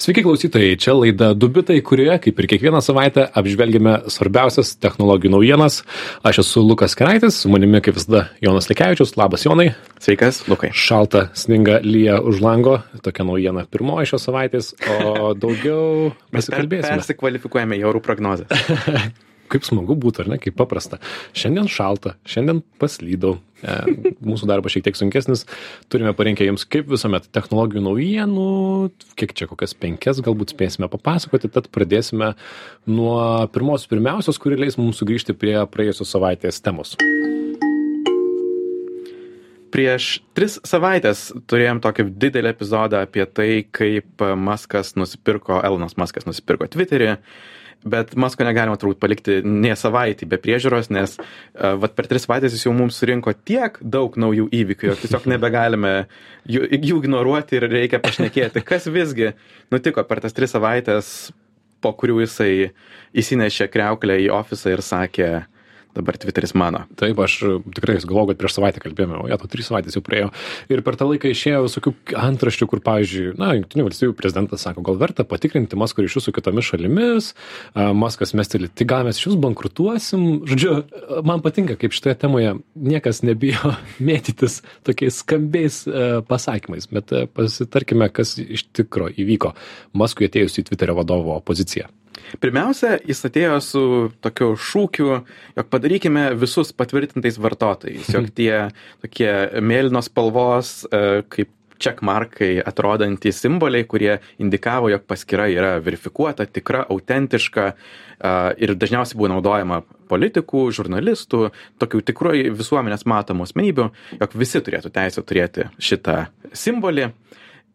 Sveiki klausytojai, čia laida Dubitai, kurioje, kaip ir kiekvieną savaitę, apžvelgime svarbiausias technologijų naujienas. Aš esu Lukas Keraitis, su manimi kaip visada Jonas Likevičius. Labas Jonai. Sveikas, Lukai. Šalta, sninga, lyja už lango. Tokia naujiena pirmoji šios savaitės, o daugiau mes kalbėsime. Persikvalifikuojame į orų prognozę. kaip smagu būtų, ar ne, kaip paprasta. Šiandien šalta, šiandien paslydau, e, mūsų darbas šiek tiek sunkesnis, turime parinkę jums kaip visuomet technologijų naujienų, kiek čia kokias penkias galbūt spėsime papasakoti, tad pradėsime nuo pirmos pirmiausios, kuri leis mums sugrįžti prie praėjusios savaitės temos. Prieš tris savaitės turėjom tokį didelį epizodą apie tai, kaip Maskas nusipirko, Elonas Maskas nusipirko Twitterį bet Masko negalima turbūt palikti nie savaitį be priežiūros, nes uh, vat per tris savaitės jis jau mums surinko tiek daug naujų įvykių, jog tiesiog nebegalime jų, jų ignoruoti ir reikia pašnekėti, kas visgi nutiko per tas tris savaitės, po kurių jisai įsinešė kreuklę į ofisą ir sakė, dabar Twitteris mano. Taip, aš e, tikrai galvoju, kad prieš savaitę kalbėjome, o jie to trys savaitės jau praėjo. Ir per tą laiką išėjo visokių antraščių, kur, pavyzdžiui, na, Junktinių valstybių prezidentas sako, gal verta patikrinti Maskų ryšius su kitomis šalimis, Maskas mesteli, tai gal mes iš jūs bankrutuosim. Žodžiu, man patinka, kaip šitoje temoje niekas nebijo mėtytis tokiais skambiais pasakymais, bet pasitarkime, kas iš tikro įvyko Maskui atėjus į Twitterio vadovo poziciją. Pirmiausia, jis atėjo su tokiu šūkiu, jog padarykime visus patvirtintais vartotojais, jog tie tokie mėlynos spalvos, e, kaip checkmarkai atrodantys simboliai, kurie indikavo, jog paskyra yra verifikuota, tikra, autentiška e, ir dažniausiai buvo naudojama politikų, žurnalistų, tokių tikrai visuomenės matomų asmenybių, jog visi turėtų teisę turėti šitą simbolį.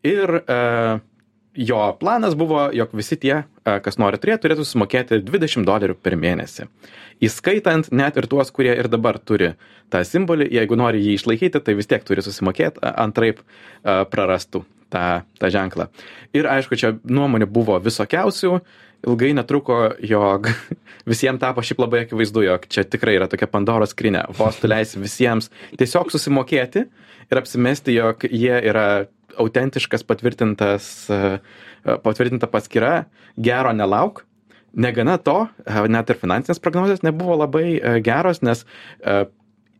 Ir uh, jo planas buvo, jog visi tie, kas nori turėti, turėtų sumokėti 20 dolerių per mėnesį. Įskaitant net ir tuos, kurie ir dabar turi tą simbolį, jeigu nori jį išlaikyti, tai vis tiek turi susimokėti, antraip prarastų tą, tą ženklą. Ir aišku, čia nuomonių buvo visokiausių, ilgai netruko, jog visiems tapo šiaip labai akivaizdu, jog čia tikrai yra tokia Pandoros skrinė. Vos tu leisi visiems tiesiog susimokėti ir apsimesti, jog jie yra autentiškas patvirtintas, e, e, patvirtinta paskyra, gero nelauk. Negana to, e, net ir finansinės prognozijos nebuvo labai geros, nes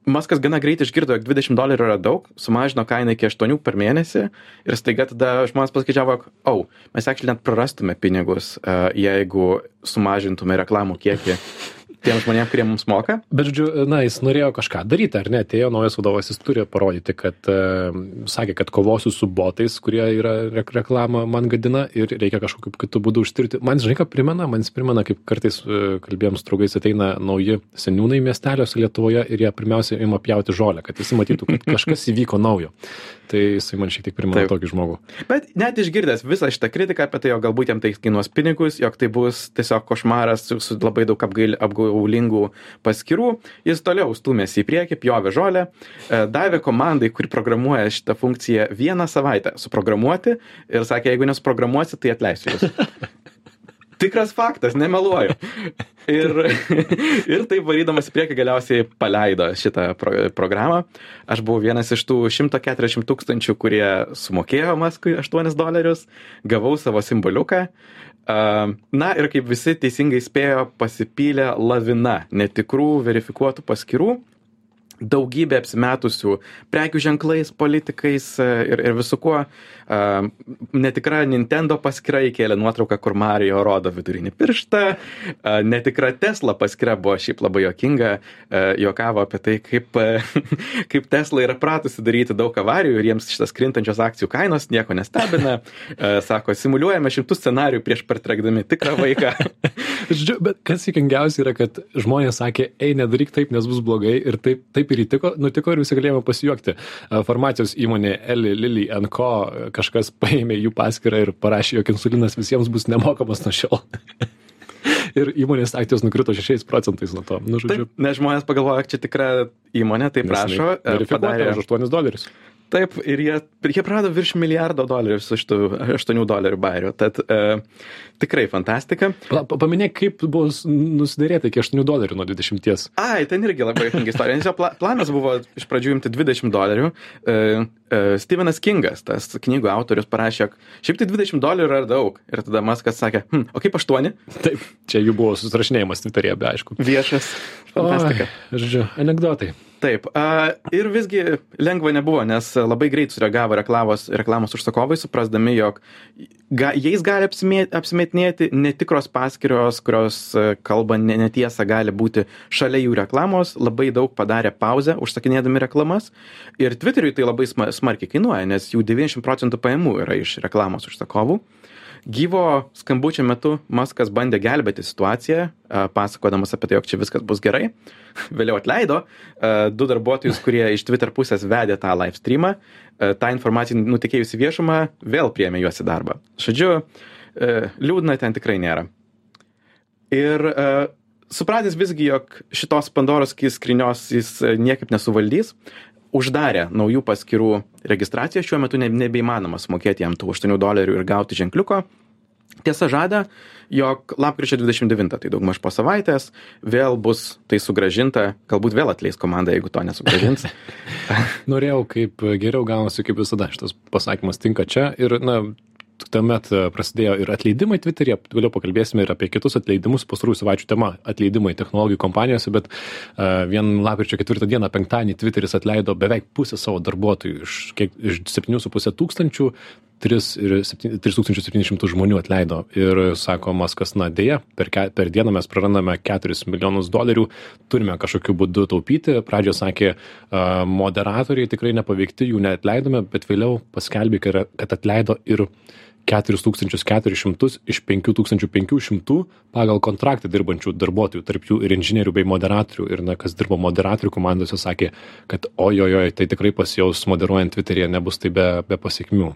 Maskas gana greit išgirdo, jog 20 dolerių yra daug, sumažino kainą iki 8 per mėnesį ir staiga tada žmonės paskaičiavo, jog, au, oh, mes actually net prarastume pinigus, jeigu sumažintume reklamų kiekį tiem žmonėm, kurie mums moka. Bet, žodžiu, na, jis norėjo kažką daryti, ar ne? Atėjo naujas vadovas, jis turi parodyti, kad uh, sakė, kad kovosiu su botais, kurie yra rek reklamą man gadina ir reikia kažkokiu kitų būdų užtirti. Man, žinai, ką primena, man jis primena, kaip kartais uh, kalbėjom su draugais ateina nauji seniūnai miesteliuose Lietuvoje ir jie pirmiausia ima pjauti žolę, kad visi matytų, kad kažkas įvyko naujo. Tai jisai man šiek tiek primena Taip. tokį žmogų. Bet net išgirdęs visą šitą kritiką apie tai, jog galbūt jam tai kainuos pinigus, jog tai bus tiesiog košmaras su, su labai daug apgail, apgail, apgaulingų paskirų, jis toliau stumėsi į priekį, pjovė žolę, e, davė komandai, kuri programuoja šitą funkciją vieną savaitę suprogramuoti ir sakė, jeigu nesuprogramuosi, tai atleisiu jūs. Tikras faktas, nemeluoju. Ir, ir taip varydamas į priekį galiausiai paleido šitą pro, programą. Aš buvau vienas iš tų 140 tūkstančių, kurie sumokėjo Maskui 8 dolerius, gavau savo simboliuką Na ir kaip visi teisingai spėjo, pasipylė lavina netikrų verifikuotų paskirų daugybė apsimetusių prekių ženklais, politikais e, ir, ir visu kuo. Uh, netikra Nintendo paskyra įkėlė nuotrauką, kur Mario rodo vidurinį pirštą. Uh, netikra Tesla paskyra buvo šiaip labai jokinga, juokavo apie tai, kaip, kaip Tesla yra pratusi daryti daug avarijų ir jiems šitas krintančios akcijų kainos nieko nestebina. Sako, simuliuojame šimtus scenarių prieš partrekdami tikrą vaiką. Žodžiu, bet kas įkingiausia yra, kad žmonės sakė, ei, nedaryk taip, nes bus blogai ir taip, taip ir įtiko, nutiko ir visi galėjome pasijuokti. Farmacijos įmonė Eli Lilly Co. kažkas paėmė jų paskirtą ir parašė, jog insulinas visiems bus nemokamas nuo šiol. ir įmonės akcijos nukrito 6 procentais nuo to. Nu, žodžiu. Taip, nes žmonės pagalvoja, čia tikra įmonė, tai prašo. Padarė už 8 dolerius. Taip, ir jie, jie prarado virš milijardo dolerių su šitų 8 dolerių bairių. Tad e, tikrai fantastika. Pa, pa, paminėk, kaip buvo nusidarėta iki 8 dolerių nuo 20. Ai, ten irgi labai juokinga istorija. Nes jo pla, planas buvo iš pradžių imti 20 dolerių. E, e, Stevenas Kingas, tas knygų autorius, parašė, šiaip tai 20 dolerių yra daug. Ir tada Maskas sakė, hm, o kaip 8? Taip, čia jų buvo susirašinėjimas Twitter'e, be aišku. Viešas. Fantastika. O, žodžiu, anegdotai. Taip. A, ir visgi lengva nebuvo, nes labai greit sureagavo reklamos, reklamos užsakovai, suprasdami, jog ga, jais gali apsimetinėti netikros paskirios, kurios kalba netiesą, gali būti šalia jų reklamos, labai daug padarė pauzę užsakinėdami reklamas. Ir Twitteriui tai labai smarkiai kainuoja, nes jų 90 procentų pajamų yra iš reklamos užsakovų. Gyvo skambučio metu Maskas bandė gelbėti situaciją, pasakodamas apie tai, jog čia viskas bus gerai. Vėliau atleido du darbuotojus, kurie iš Twitter pusės vedė tą live streamą. Ta informacija nutekėjusi viešumą vėl priemė juos į darbą. Žodžiu, liūdna ten tikrai nėra. Ir supratęs visgi, jog šitos Pandoros skrinios jis niekaip nesuvaldys, uždarė naujų paskyrų registraciją, šiuo metu ne, nebeįmanoma sumokėti jam tų 8 dolerių ir gauti ženkliuko. Tiesa žada, jog lapkričio 29, tai daugmaž po savaitės, vėl bus tai sugražinta, galbūt vėl atleis komanda, jeigu to nesugražins. Norėjau, kaip geriau gaunasi, kaip visada šitas pasakymas tinka čia ir, na, tuomet e, prasidėjo ir atleidimai Twitter'e, vėliau pakalbėsime ir apie kitus atleidimus, pastarųjų savaičių tema - atleidimai technologijų kompanijose, bet uh, vien lapkričio ketvirtą dieną, penktadienį Twitteris atleido beveik pusę savo darbuotojų iš, kiek, iš 7,5 tūkstančių. 3700 žmonių atleido ir sako Maskas, na dėja, per, ke, per dieną mes prarandame 4 milijonus dolerių, turime kažkokiu būdu taupyti. Pradžioje sakė, uh, moderatoriai tikrai nepaveikti, jų neatleidome, bet vėliau paskelbė, kad atleido ir uh, keturis tūkstančius keturis šimtus iš penkių tūkstančių penkių šimtų pagal kontraktą dirbančių darbuotojų tarp jų ir inžinierių bei moderatorių. Ir na kas dirbo moderatorių komandose sakė kad ojojoi tai tikrai pasijaus moderuojant tviteryje nebus tai be be pasekmių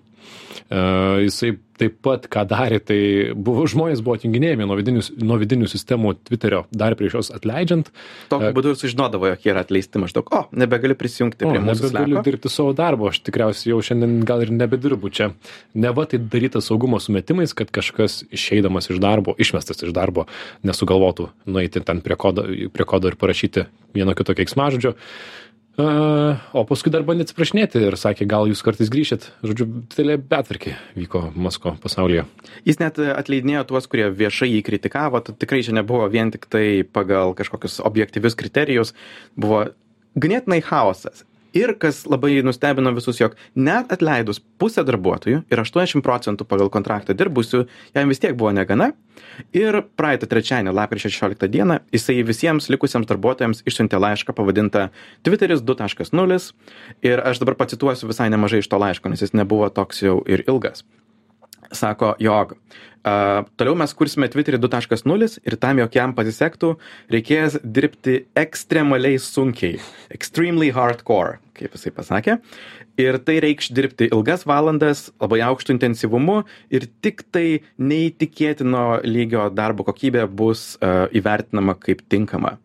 jisai taip pat ką darė tai buvo žmonės buvo atjunginėjami nuo vidinių nuo vidinių sistemų tviterio dar prieš juos atleidžiant Tokiu būdu ir sužinodavo, jog jie yra atleisti maždaug, o, nebegali prisijungti O, prie mūsų nebegaliu dirbti savo darbo, aš tikriausiai jau šiandien gal ir nebedirbu čia. Neva tai daryta saugumo sumetimais, kad kažkas išeidamas iš darbo, išmestas iš darbo, nesugalvotų nueiti ten prie kodo, prie kodo ir parašyti vieno kito keiksmažodžio. O paskui dar bandė atsiprašinėti ir sakė, gal jūs kartais grįšit. Žodžiu, didelė betvarkė vyko Masko pasaulyje. Jis net atleidinėjo tuos, kurie viešai jį kritikavo, tad tikrai čia nebuvo vien tik tai pagal kažkokius objektyvius kriterijus, buvo ganėtinai chaosas. Ir kas labai nustebino visus, jog net atleidus pusę darbuotojų ir 80 procentų pagal kontraktą dirbusių, jam vis tiek buvo negana. Ir praeitą trečiadienį, lapkričio 16 dieną, jisai visiems likusiems darbuotojams išsiuntė laišką pavadintą Twitteris 2.0. Ir aš dabar pacituosiu visai nemažai iš to laiško, nes jis nebuvo toks jau ir ilgas sako, jog a, toliau mes kursime Twitterį 2.0 ir tam, jog jam pasisektų, reikės dirbti ekstremaliai sunkiai. Extremely hardcore, kaip jisai pasakė. Ir tai reikš dirbti ilgas valandas, labai aukštų intensyvumu ir tik tai neįtikėtino lygio darbo kokybė bus a, įvertinama kaip tinkama.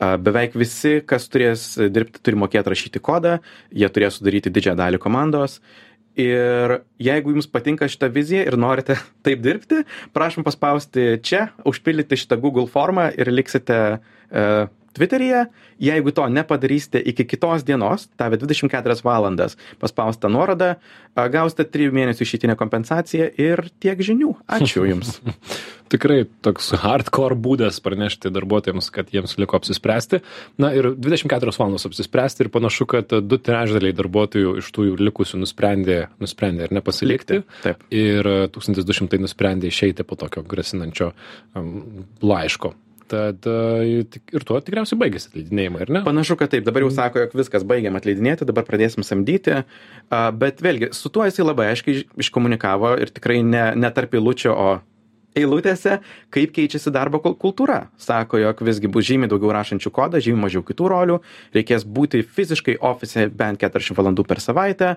A, Beveik visi, kas turės dirbti, turi mokėti rašyti kodą, jie turės sudaryti didžiąją dalį komandos Ir jeigu jums patinka šita vizija ir norite taip dirbti, prašom paspausti čia, užpildyti šitą Google formą ir liksite uh, Twitteryje. Jeigu to nepadarysite iki kitos dienos, tave 24 valandas paspaustą nuorodą, uh, gausite 3 mėnesių išeitinę kompensaciją ir tiek žinių. Ačiū Jums. Tikrai toks hardcore būdas pranešti darbuotojams, kad jiems liko apsispręsti. Na ir 24 valandos apsispręsti ir panašu, kad du trečdaliai darbuotojų iš tų likusių nusprendė, nusprendė ir nepasilikti. Taip. Ir 1200 nusprendė išeiti po tokio grasinančio um, laiško. Tad uh, ir tuo tikriausiai baigėsi atleidinėjimai, ar ne? Panašu, kad taip. Dabar jau sako, jog viskas baigiam atleidinėti, dabar pradėsim samdyti. Bet vėlgi, su tuo jisai labai aiškiai iš- iškomunikavo ir tikrai ne, ne tarp eilučių, o eilutėse, kaip keičiasi darbo kul- kultūra. Sako, jog visgi bus žymiai daugiau rašančių kodą, žymiai mažiau kitų rolių, reikės būti fiziškai ofise bent 40 valandų per savaitę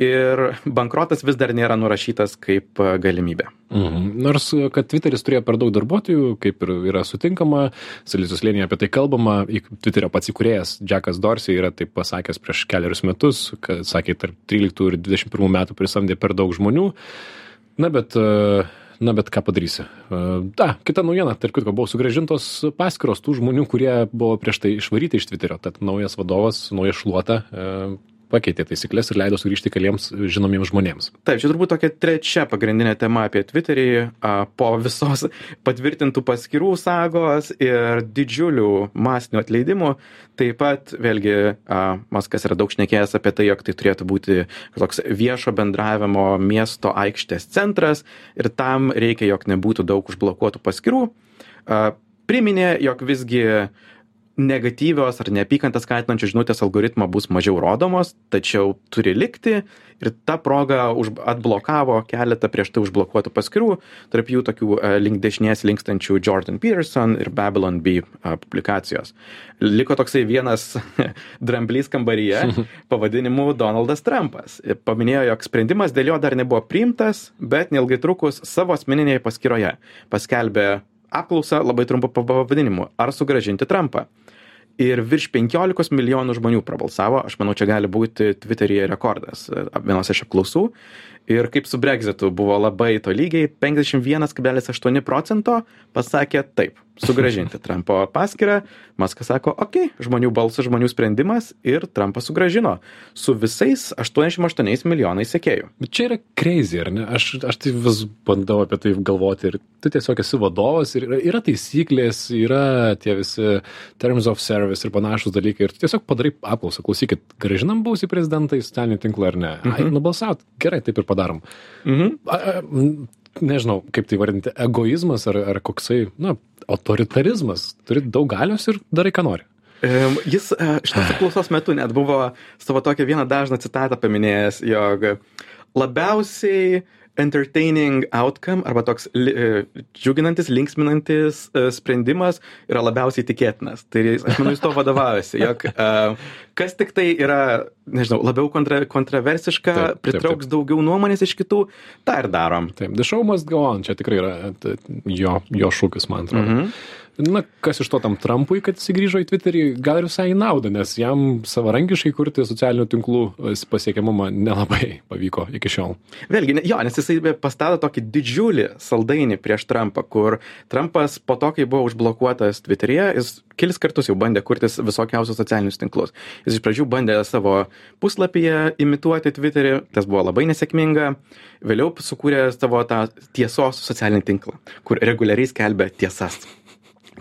ir bankrotas vis dar nėra nurašytas kaip e, galimybė. Mhm. Nors, kad Twitteris turėjo per daug darbuotojų, kaip ir yra sutinkama, Silicijos lėnėje apie tai kalbama, Twitterio pats įkūrėjas Jackas Dorsey yra taip pasakęs prieš keliarius metus, kad sakė, tarp 13 ir 21 metų prisamdė per daug žmonių. Na, bet uh, na bet ką padarysi. Ta, kita naujiena, tarp kitko, buvo sugražintos paskiros tų žmonių, kurie buvo prieš tai išvaryti iš Twitterio. Tad naujas vadovas, nauja šluota pakeitė taisyklės ir leido sugrįžti keliems žinomiems žmonėms. Taip, čia turbūt tokia trečia pagrindinė tema apie Twitterį po visos patvirtintų paskirų sagos ir didžiulių masinių atleidimų. Taip pat, vėlgi, Maskas yra daug šnekėjęs apie tai, jog tai turėtų būti toks viešo bendravimo miesto aikštės centras ir tam reikia, jog nebūtų daug užblokuotų paskirų. Priminė, jog visgi negatyvios ar neapykantą skatinančios žinutės algoritmo bus mažiau rodomos, tačiau turi likti ir ta proga už, atblokavo keletą prieš tai užblokuotų paskirų, tarp jų tokių uh, link dešinės linkstančių Jordan Peterson ir Babylon B uh, publikacijos. Liko toksai vienas dramblys kambaryje pavadinimu Donaldas Trumpas. Paminėjo, jog sprendimas dėl jo dar nebuvo priimtas, bet neilgai trukus savo asmeninėje paskyroje paskelbė apklausą labai trumpu pavadinimu - ar sugražinti Trumpą ir virš penkiolikos milijonų žmonių prabalsavo. Aš manau čia gali būti tviteryje rekordas e, vienos iš apklausų ir kaip su breksitu buvo labai tolygiai penkiasdešim vienas kablelis aštuoni procento pasakė taip sugrąžinti trampo paskyrą. Maskas sako okei žmonių balsas žmonių sprendimas ir trampas sugrąžino su visais aštuoniasdešim aštuoniais milijonais sekėjų. Bet čia yra crazy ar ne? Aš aš tai vis bandau apie tai galvoti ir tu tiesiog esi vadovas ir yra, yra taisyklės yra tie visi terms of service ir panašūs dalykai ir tu tiesiog padarai apklausą. Klausykit grąžinam buvusį prezidentą į socialinį tinklą ar ne? Ai Mhm. nubalsavot gerai taip ir padarom. A, a, m, nežinau kaip tai vardinti egoizmas ar ar koksai na autoritarizmas. Turi daug galios ir darai ką nori. Jis e, šitos apklausos metu net buvo savo tokią vieną dažną citatą paminėjęs, jog labiausiai entertaining outcome arba toks li, e, džiuginantis, linksminantis e, sprendimas yra labiausiai tikėtinas. Tai aš manau, jis to vadovaujasi, jog e, kas tik tai yra, nežinau, labiau kontra, kontroversiška, Taip, taip, pritrauks daugiau nuomonės iš kitų, tą ir darom. taip the show must go on čia tikrai yra jo jo šūkis man atrodo Mhm. Na kas iš to tam trampui kad jisai grįžo į tviterį gal ir visai naudą nes jam savarankiškai kurti socialinių tinklų e, pasiekiamumą nelabai pavyko iki šiol Vėlgi, jo, nes jisai pastato tokį didžiulį saldainį prieš Trumpą, kur Trumpas po to, kai buvo užblokuotas Twitter'e, jis kelis kartus jau bandė kurtis visokiausius socialinius tinklus. Jis iš pradžių bandė savo puslapyje imituoti Twitter'į, tas buvo labai nesėkminga. Vėliau sukūrė savo tą tiesos socialinį tinklą, kur reguliariai skelbia tiesas.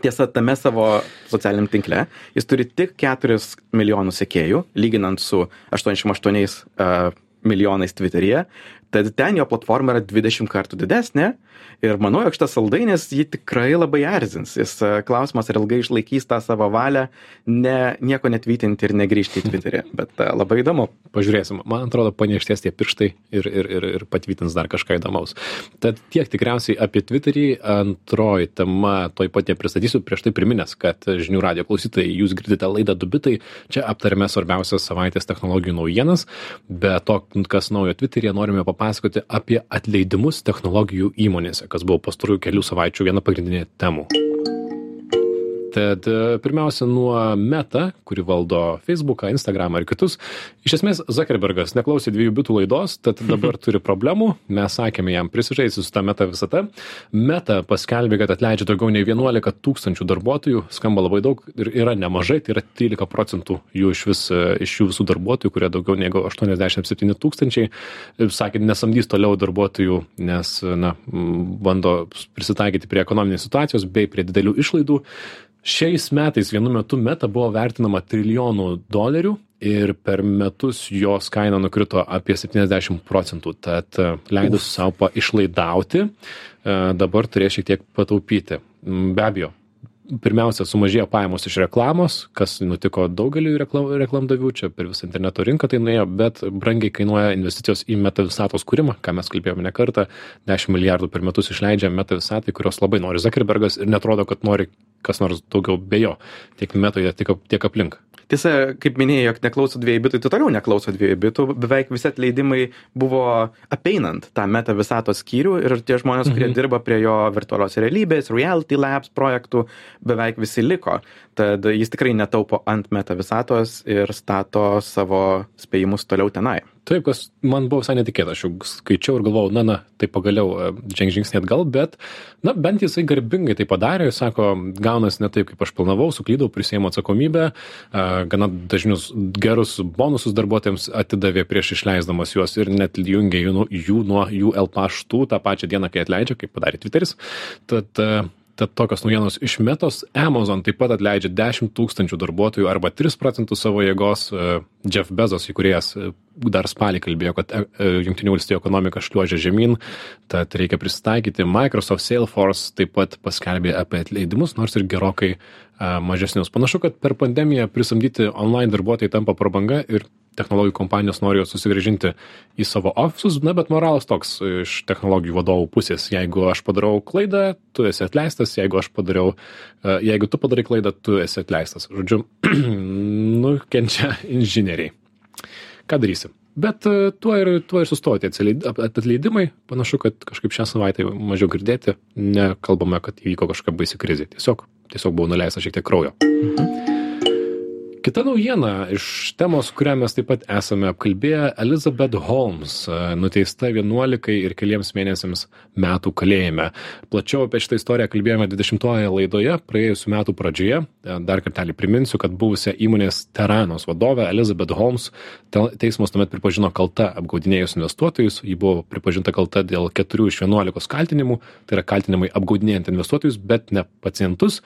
Tiesa, tame savo socialiniam tinkle jis turi tik 4 milijonus sekėjų, lyginant su 88 uh, milijonais Twitter'yje. Tad ten jo platforma yra 20 kartų didesnė. Ir manau, jog šitas saldainis jį tikrai labai erzins. Jis e, klausimas, ar ilgai išlaikys tą savo valią, ne, nieko netvytinti ir negrįžti į Twitter'į. Bet e, labai įdomu. pažiūrėsim. Man atrodo paniekšties tie pirštai ir ir ir ir patvitins dar kažką įdomaus. Tad tiek tikriausiai apie tviterį antroji tema tuoj pat ją pristatysiu prieš tai priminęs kad žinių radijo klausytojai jūs girdite laidą du bitai čia aptariame svarbiausias savaitės technologijų naujienas. Be to kas naujo tviteryje norime papasakoti apie atleidimus technologijų įmonėse kas buvo pastarųjų kelių savaičių viena pagrindinė temų Tad e, pirmiausia nuo Meta, kuri valdo Facebooką, Instagramą ir kitus. Iš esmės, Zuckerbergas neklausė dviejų bitų laidos, tad dabar turi problemų. Mes sakėme jam prisižaisti su tą Meta visata. Meta paskelbė, kad atleidžia daugiau nei 11 tūkstančių darbuotojų. Skamba labai daug ir yra nemažai, tai yra 13 procentų jų iš, vis, e, iš jų visų darbuotojų, kurie daugiau negu 87 tūkstančiai. E, Sakė, nesamdys toliau darbuotojų, nes na, bando prisitaikyti prie ekonominės situacijos bei prie didelių išlaidų. Šiais metais vienu metu meta buvo vertinama trilijonu dolerių ir per metus jos kaina nukrito apie 70 procentų. Tad e, leidus savo išlaidauti, e, dabar turės šiek tiek pataupyti. Be abejo, pirmiausia, sumažėjo pajamos iš reklamos, kas nutiko daugeliu reklam, reklamdavių, čia per visą interneto rinką tai nuėjo, bet brangiai kainuoja investicijos į metavisatos kūrimą, ką mes kalbėjome ne kartą, 10 milijardų per metus išleidžia metavisatai, kurios labai nori Zuckerbergas ir netrodo, kad nori kas nors daugiau be jo, tiek metoje, tiek, tiek aplink. Tiesa, kaip minėjai, jog neklauso dviejų bitų, tai toliau neklauso dviejų bitų, beveik visi atleidimai buvo apeinant tą meta visatos skyrių ir tie žmonės, kurie mhm. dirba prie jo virtualios realybės, Reality Labs projektų, beveik visi liko. Tad jis tikrai netaupo ant meta visatos ir stato savo spėjimus toliau tenai. Taip, kas man buvo visai netikėta, aš jau skaičiau ir galvojau, na, na, tai pagaliau e, ženg žingsnį atgal, bet, na, bent jisai garbingai tai padarė, jis sako, gaunas ne taip, kaip aš planavau, suklydau, prisėmė atsakomybę, e, gana dažnius gerus bonusus darbuotojams atidavė prieš išleisdamas juos ir net jungė jų, jų nuo jų L paštų tą pačią dieną, kai atleidžia, kaip padarė Twitteris. Tad e, Tad tokios naujienos iš metos. Amazon taip pat atleidžia 10 tūkstančių darbuotojų arba 3 procentų savo jėgos. E, Jeff Bezos įkūrėjas e, dar spalį kalbėjo, kad e, Junktinių valstybių ekonomika šliuožia žemyn, tad reikia prisitaikyti. Microsoft Salesforce taip pat paskelbė apie atleidimus, nors ir gerokai mažesnius. Panašu, kad per pandemiją prisamdyti online darbuotojai tampa prabanga ir technologijų kompanijos nori juos susigrąžinti į savo ofisus, na, bet moralas toks iš technologijų vadovų pusės. Jeigu aš padarau klaidą, tu esi atleistas, jeigu aš padariau, e, jeigu tu padarai klaidą, tu esi atleistas. Žodžiu, nukenčia inžinieriai. Ką darysi? Bet e, tuo ir, tuo ir sustojo tie atleidimai. Panašu, kad kažkaip šią savaitę mažiau girdėti. Nekalbame, kad įvyko kažkokia baisi krizė. Tiesiog, tiesiog buvo nuleista šiek tiek kraujo. Mhm. Kita naujiena iš temos, kurią mes taip pat esame apkalbėję, Elizabeth Holmes, e, nuteista 11 ir keliems mėnesiams metų kalėjime. Plačiau apie šitą istoriją kalbėjome 20-oje laidoje, praėjusiu metų pradžioje. E, dar kartelį priminsiu, kad buvusią įmonės Teranos vadovę Elizabeth Holmes teismas tuomet pripažino kalta apgaudinėjus investuotojus. Ji buvo pripažinta kalta dėl 4 iš 11 kaltinimų, tai yra kaltinimai apgaudinėjant investuotojus, bet ne pacientus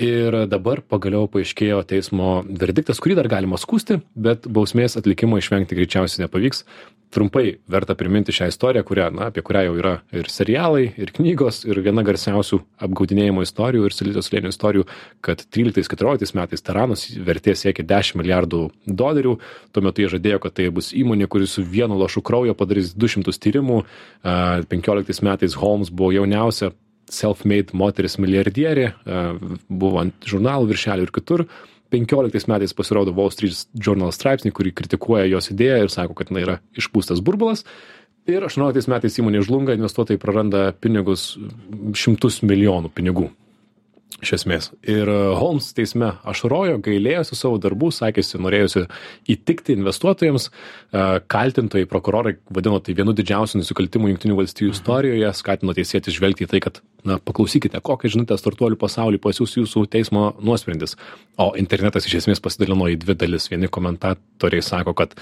ir dabar pagaliau paaiškėjo teismo verdiktas kurį dar galima skųsti bet bausmės atlikimo išvengti greičiausiai nepavyks. Trumpai verta priminti šią istoriją kurią na apie kurią jau yra ir serialai ir knygos ir viena garsiausių apgaudinėjimo istorijų ir silicio slėnio istorijų kad tryliktais keturioliktais metais taranos vertė siekė dešim milijardų dolerių. Tuo metu jie žadėjo kad tai bus įmonė kuri su vienu lašu kraujo padarys du šimtus tyrimų. A penkioliktais metais holms buvo jauniausia self-made moteris milijardierė, e, buvo ant žurnalų viršelių ir kitur. 15 metais pasirodo Wall Street Journal straipsnį, kurį kritikuoja jos idėją ir sako, kad jinai yra išpūstas burbulas. Ir 18 metais įmonė žlunga, investuotojai praranda pinigus, šimtus milijonų pinigų iš esmės. Ir e, Holmes teisme ašarojo, gailėjosi savo darbų, sakėsi, norėjusi įtikti investuotojams. E, kaltintojai, prokurorai vadino tai vienu didžiausių nusikaltimų Junktinių valstybių istorijoje, skatino teisėti žvelgti į tai, kad, na, paklausykite, kokią žinutę startuolių pasaulį pasiūs jūsų teismo nuosprendis. O internetas iš esmės pasidalino į dvi dalis. Vieni komentatoriai sako, kad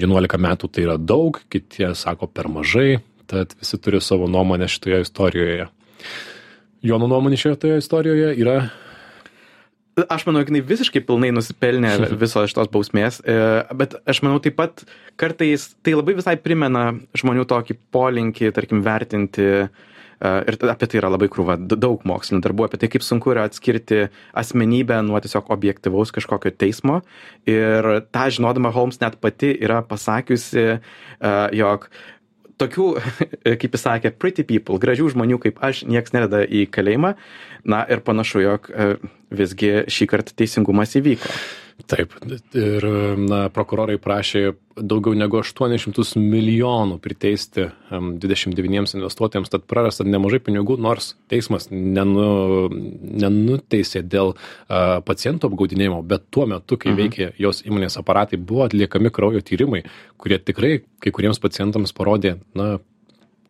11 metų tai yra daug, kiti sako per mažai, tad visi turi savo nuomonę šitoje istorijoje. Jono nuomonė šioje istorijoje yra Aš manau, jinai visiškai pilnai nusipelnė viso šitos bausmės, e, bet aš manau taip pat kartais tai labai visai primena žmonių tokį polinkį, tarkim, vertinti e, ir apie tai yra labai krūva daug mokslinių darbų, apie tai, kaip sunku yra atskirti asmenybę nuo tiesiog objektivaus kažkokio teismo. Ir tą žinodama Holmes net pati yra pasakiusi, e, jog tokių, kaip jis sakė, pretty people, gražių žmonių kaip aš, nieks nededa į kalėjimą. Na ir panašu, jog e, visgi šį kartą teisingumas įvyko. Taip, ir na, prokurorai prašė daugiau negu 800 milijonų priteisti 29 investuotojams, tad prarasta nemažai pinigų, nors teismas nenu, nenuteisė dėl uh, pacientų apgaudinėjimo, bet tuo metu, kai mhm. veikė jos įmonės aparatai, buvo atliekami kraujo tyrimai, kurie tikrai kai kuriems pacientams parodė na,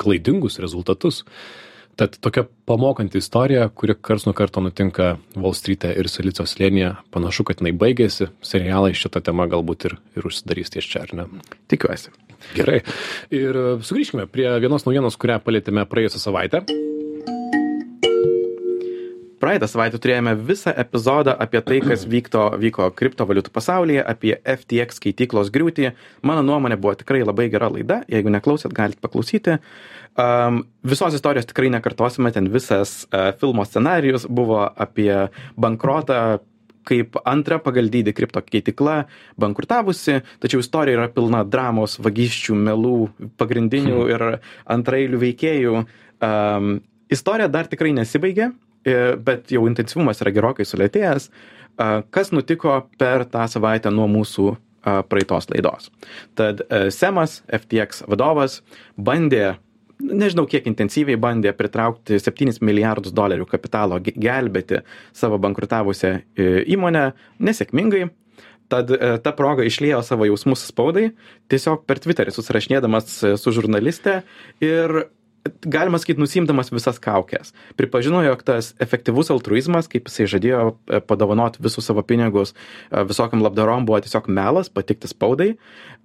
klaidingus rezultatus. Uh, Tad tokia pamokanti istorija, kuri kars nuo karto nutinka Wall Street'e ir Silicio slėnyje, panašu, kad jinai baigėsi, serialai šitą temą galbūt ir, ir užsidarys ties čia, ar ne? Tikiuosi. Gerai. Ir sugrįžkime prie vienos naujienos, kurią palėtėme praėjusią savaitę. Praeitą savaitę turėjome visą epizodą apie tai, kas vykto, vyko kriptovaliutų pasaulyje, apie FTX skaityklos griūtį. Mano nuomonė buvo tikrai labai gera laida. Jeigu neklausėt, galite paklausyti. Um, visos istorijos tikrai nekartosime, ten visas uh, filmo scenarijus buvo apie bankrotą, kaip antra pagal dydį kripto keitikla bankrutavusi, tačiau istorija yra pilna dramos, vagysčių, melų, pagrindinių hmm. ir antrailių veikėjų. Um, istorija dar tikrai nesibaigė, bet jau intensyvumas yra gerokai sulėtėjęs. A, Kas nutiko per tą savaitę nuo mūsų a, praeitos laidos? Tad e, Semas, FTX vadovas, bandė nežinau kiek intensyviai bandė pritraukti 7 milijardus dolerių kapitalo ge- gelbėti savo bankrutavusią e, įmonę nesėkmingai. Tad e, ta proga išliejo savo jausmus spaudai, tiesiog per Twitterį susirašinėdamas e, su žurnaliste ir galima sakyti, nusimdamas visas kaukės. Pripažino, jog tas efektyvus altruizmas, kaip jisai žadėjo e, padovanoti visus savo pinigus e, visokiam labdarom, buvo tiesiog melas, patikti spaudai.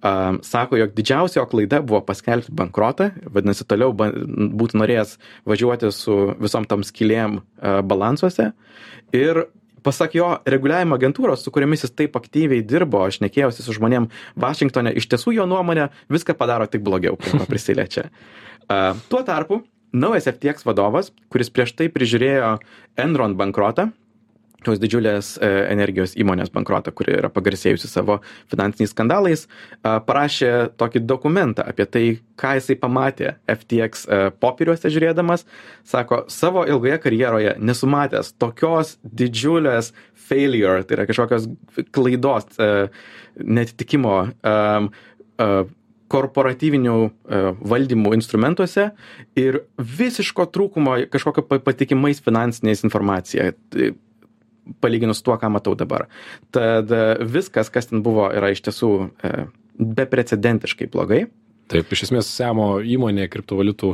Um, Sako, jog didžiausia jo klaida buvo paskelbti bankrotą, vadinasi, toliau būtų norėjęs važiuoti su visom tam skilėm uh, balansuose. Ir pasak jo reguliavimo agentūros, su kuriamis jis taip aktyviai dirbo, aš nekėjausi su žmonėm Vašingtonė, iš tiesų jo nuomonė viską padaro tik blogiau, prie ko prisiliečia. Uh, tuo tarpu, naujas FTX vadovas, kuris prieš tai prižiūrėjo Enron bankrotą, tos didžiulės e, energijos įmonės bankrotą, kuri yra pagarsėjusi savo finansiniais skandalais, a, parašė tokį dokumentą apie tai, ką jisai pamatė FTX e, popieriuose žiūrėdamas. Sako, savo ilgoje karjeroje nesumatęs tokios didžiulės failure, tai yra kažkokios klaidos, e, netitikimo. Korporatyvinių e, valdymų instrumentuose ir visiško trūkumo kažkokio pa- patikimais finansiniais informacija. Tai palyginus tuo, ką matau dabar. Tad e, viskas, kas ten buvo, yra iš tiesų beprecedentiškai blogai. Taip, iš esmės Semo įmonė kriptovaliutų,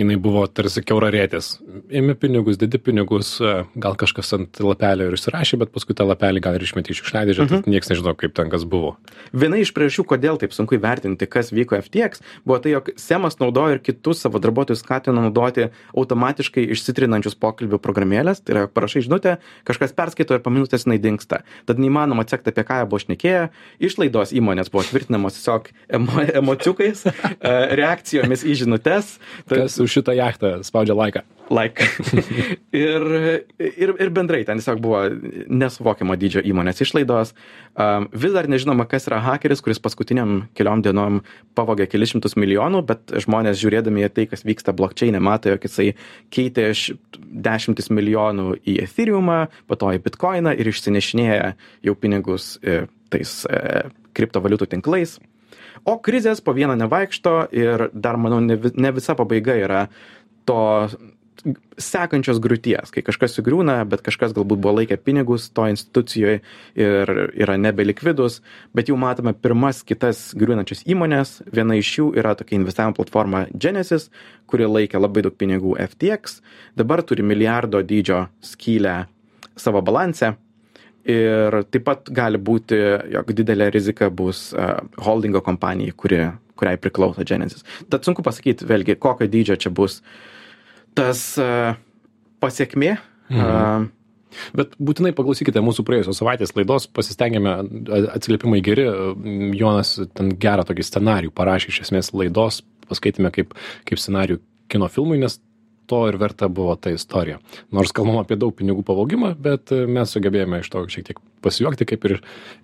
jinai buvo tarsi keurarėtis. Ėmė pinigus, didi pinigus, e, gal kažkas ant lapelio ir įsirašė, bet paskui tą lapelį gal ir išmetė iš išleidžią, mhm. tai niekas nežino, kaip ten kas buvo. Viena iš priežasčių, kodėl taip sunku įvertinti, kas vyko FTX, buvo tai, jog Semas naudojo ir kitus savo darbuotojus skatino naudoti automatiškai išsitrinančius pokalbių programėlės. Tai yra, parašai žinutę, kažkas perskaito ir po minutės jinai dinksta. Tad neįmanoma atsekti, apie ką jie buvo šnekėję. Išlaidos įmonės buvo tvirtinamos tiesiog emo, emociukais, e, reakcijomis į žinutes. Kas už šitą jachtą spaudžia laiką? like. ir, ir, ir bendrai ten tiesiog buvo nesuvokiamo dydžio įmonės išlaidos. Um, vis dar nežinoma, kas yra hakeris, kuris paskutiniam keliom dienom pavogė kelius šimtus milijonų, bet žmonės žiūrėdami į tai, kas vyksta blokčiai, mato, jog jisai keitė š- dešimtis milijonų į Ethereumą, po to į Bitcoiną ir išsinešinėja jau pinigus e, tais e, kriptovaliutų tinklais. O krizės po vieną nevaikšto ir dar, manau, ne, ne visa pabaiga yra to sekančios griūties, kai kažkas sugriūna, bet kažkas galbūt buvo laikę pinigus to institucijoje ir yra nebelikvidus, bet jau matome pirmas kitas griūnančias įmonės. Viena iš jų yra tokia investavimo platforma Genesis, kuri laikė labai daug pinigų FTX, dabar turi milijardo dydžio skylę savo balanse. Ir taip pat gali būti, jog didelė rizika bus uh, holdingo kompanijai, kuri, kuriai priklauso Genesis. Tad sunku pasakyti, vėlgi, kokio dydžio čia bus tas uh, pasiekmė. Mhm. Uh, Bet būtinai paklausykite mūsų praėjusios savaitės laidos, pasistengėme, atsiliepimai geri, Jonas ten gerą tokį scenarijų parašė iš esmės laidos, paskaitėme kaip, kaip scenarijų kino filmui, nes to ir verta buvo ta istorija. Nors kalbam apie daug pinigų pavogimą, bet mes sugebėjome iš to šiek tiek pasijuokti, kaip ir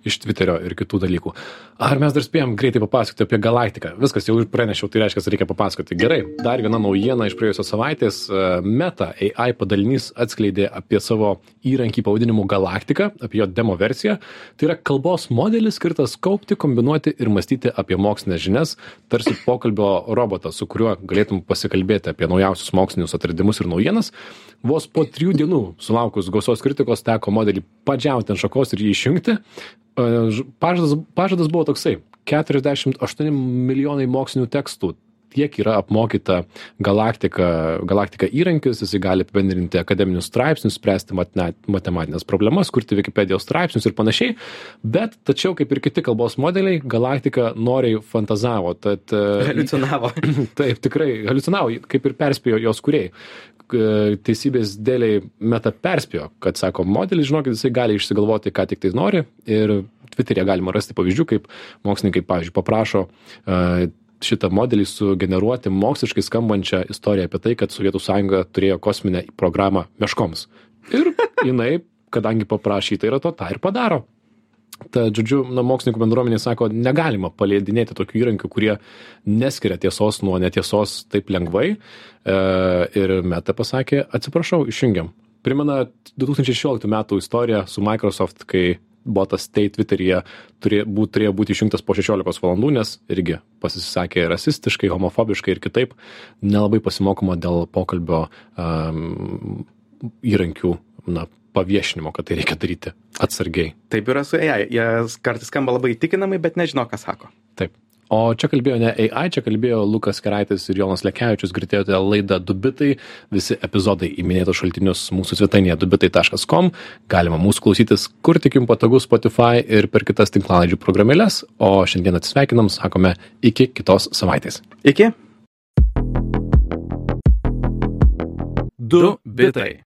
iš Twitterio ir kitų dalykų. Ar mes dar spėjom greitai papasakoti apie galaktiką? Viskas jau ir pranešiau, tai reiškia, reikia papasakoti. Gerai, dar viena naujiena iš praėjusios savaitės. Meta AI padalinys atskleidė apie savo įrankį pavadinimu Galaktika, apie jo demo versiją. Tai yra kalbos modelis skirtas kaupti, kombinuoti ir mąstyti apie mokslinės žinias, tarsi pokalbio robotas, su kuriuo galėtum pasikalbėti apie naujausius mokslinius atradimus ir naujienas. Vos po trijų dienų sulaukus gausos kritikos teko modelį padžiauti ant šakos ir jį išjungti. E, Pažadas, pažadas buvo toksai - 48 milijonai mokslinių tekstų tiek yra apmokyta galaktika, galaktika įrankius, jisai gali apibendrinti akademinius straipsnius, spręsti matematinės problemas, kurti Wikipedijos straipsnius ir panašiai. Bet tačiau, kaip ir kiti kalbos modeliai, galaktika noriai fantazavo. Tad, e, haliucinavo. Taip, tikrai haliucinavo, kaip ir perspėjo jos kuriejai. K- Teisybės dėliai meta perspėjo, kad, sako, modelis, žinokit, jisai gali išsigalvoti, ką tik tai nori. Ir Twitter'e galima rasti pavyzdžių, kaip mokslininkai, pavyzdžiui, paprašo uh, šitą modelį sugeneruoti moksliškai skambančią istoriją apie tai, kad Sovietų sąjunga turėjo kosminę programą meškoms. Ir jinai, kadangi paprašyta yra to, tą ir padaro. Tad, žodžiu, na, mokslininkų bendruomenė sako, negalima paleidinėti tokių įrankių, kurie neskiria tiesos nuo netiesos taip lengvai. E, ir Meta pasakė, atsiprašau, išjungiam. primena 2016 metų istoriją su Microsoft, kai botas tai Twitteryje turė, būt, turėjo būti išjungtas po 16 valandų, nes irgi pasisakė rasistiškai, homofobiškai ir kitaip, nelabai pasimokoma dėl pokalbio um, įrankių na, paviešinimo, kad tai reikia daryti atsargiai. Taip yra su AI, jie kartais skamba labai įtikinamai, bet nežino, ką sako. Taip. O čia kalbėjo ne AI, čia kalbėjo Lukas Keraitis ir Jonas Lekevičius, girdėjote laidą Dubitai, visi epizodai į minėtus šaltinius mūsų svetainėje dubitai.com, galima mūsų klausytis kur tik jums patogu Spotify ir per kitas tinklalaidžių programėlės, o šiandien atsisveikinam, sakome, iki kitos savaitės. Iki. Du bitai.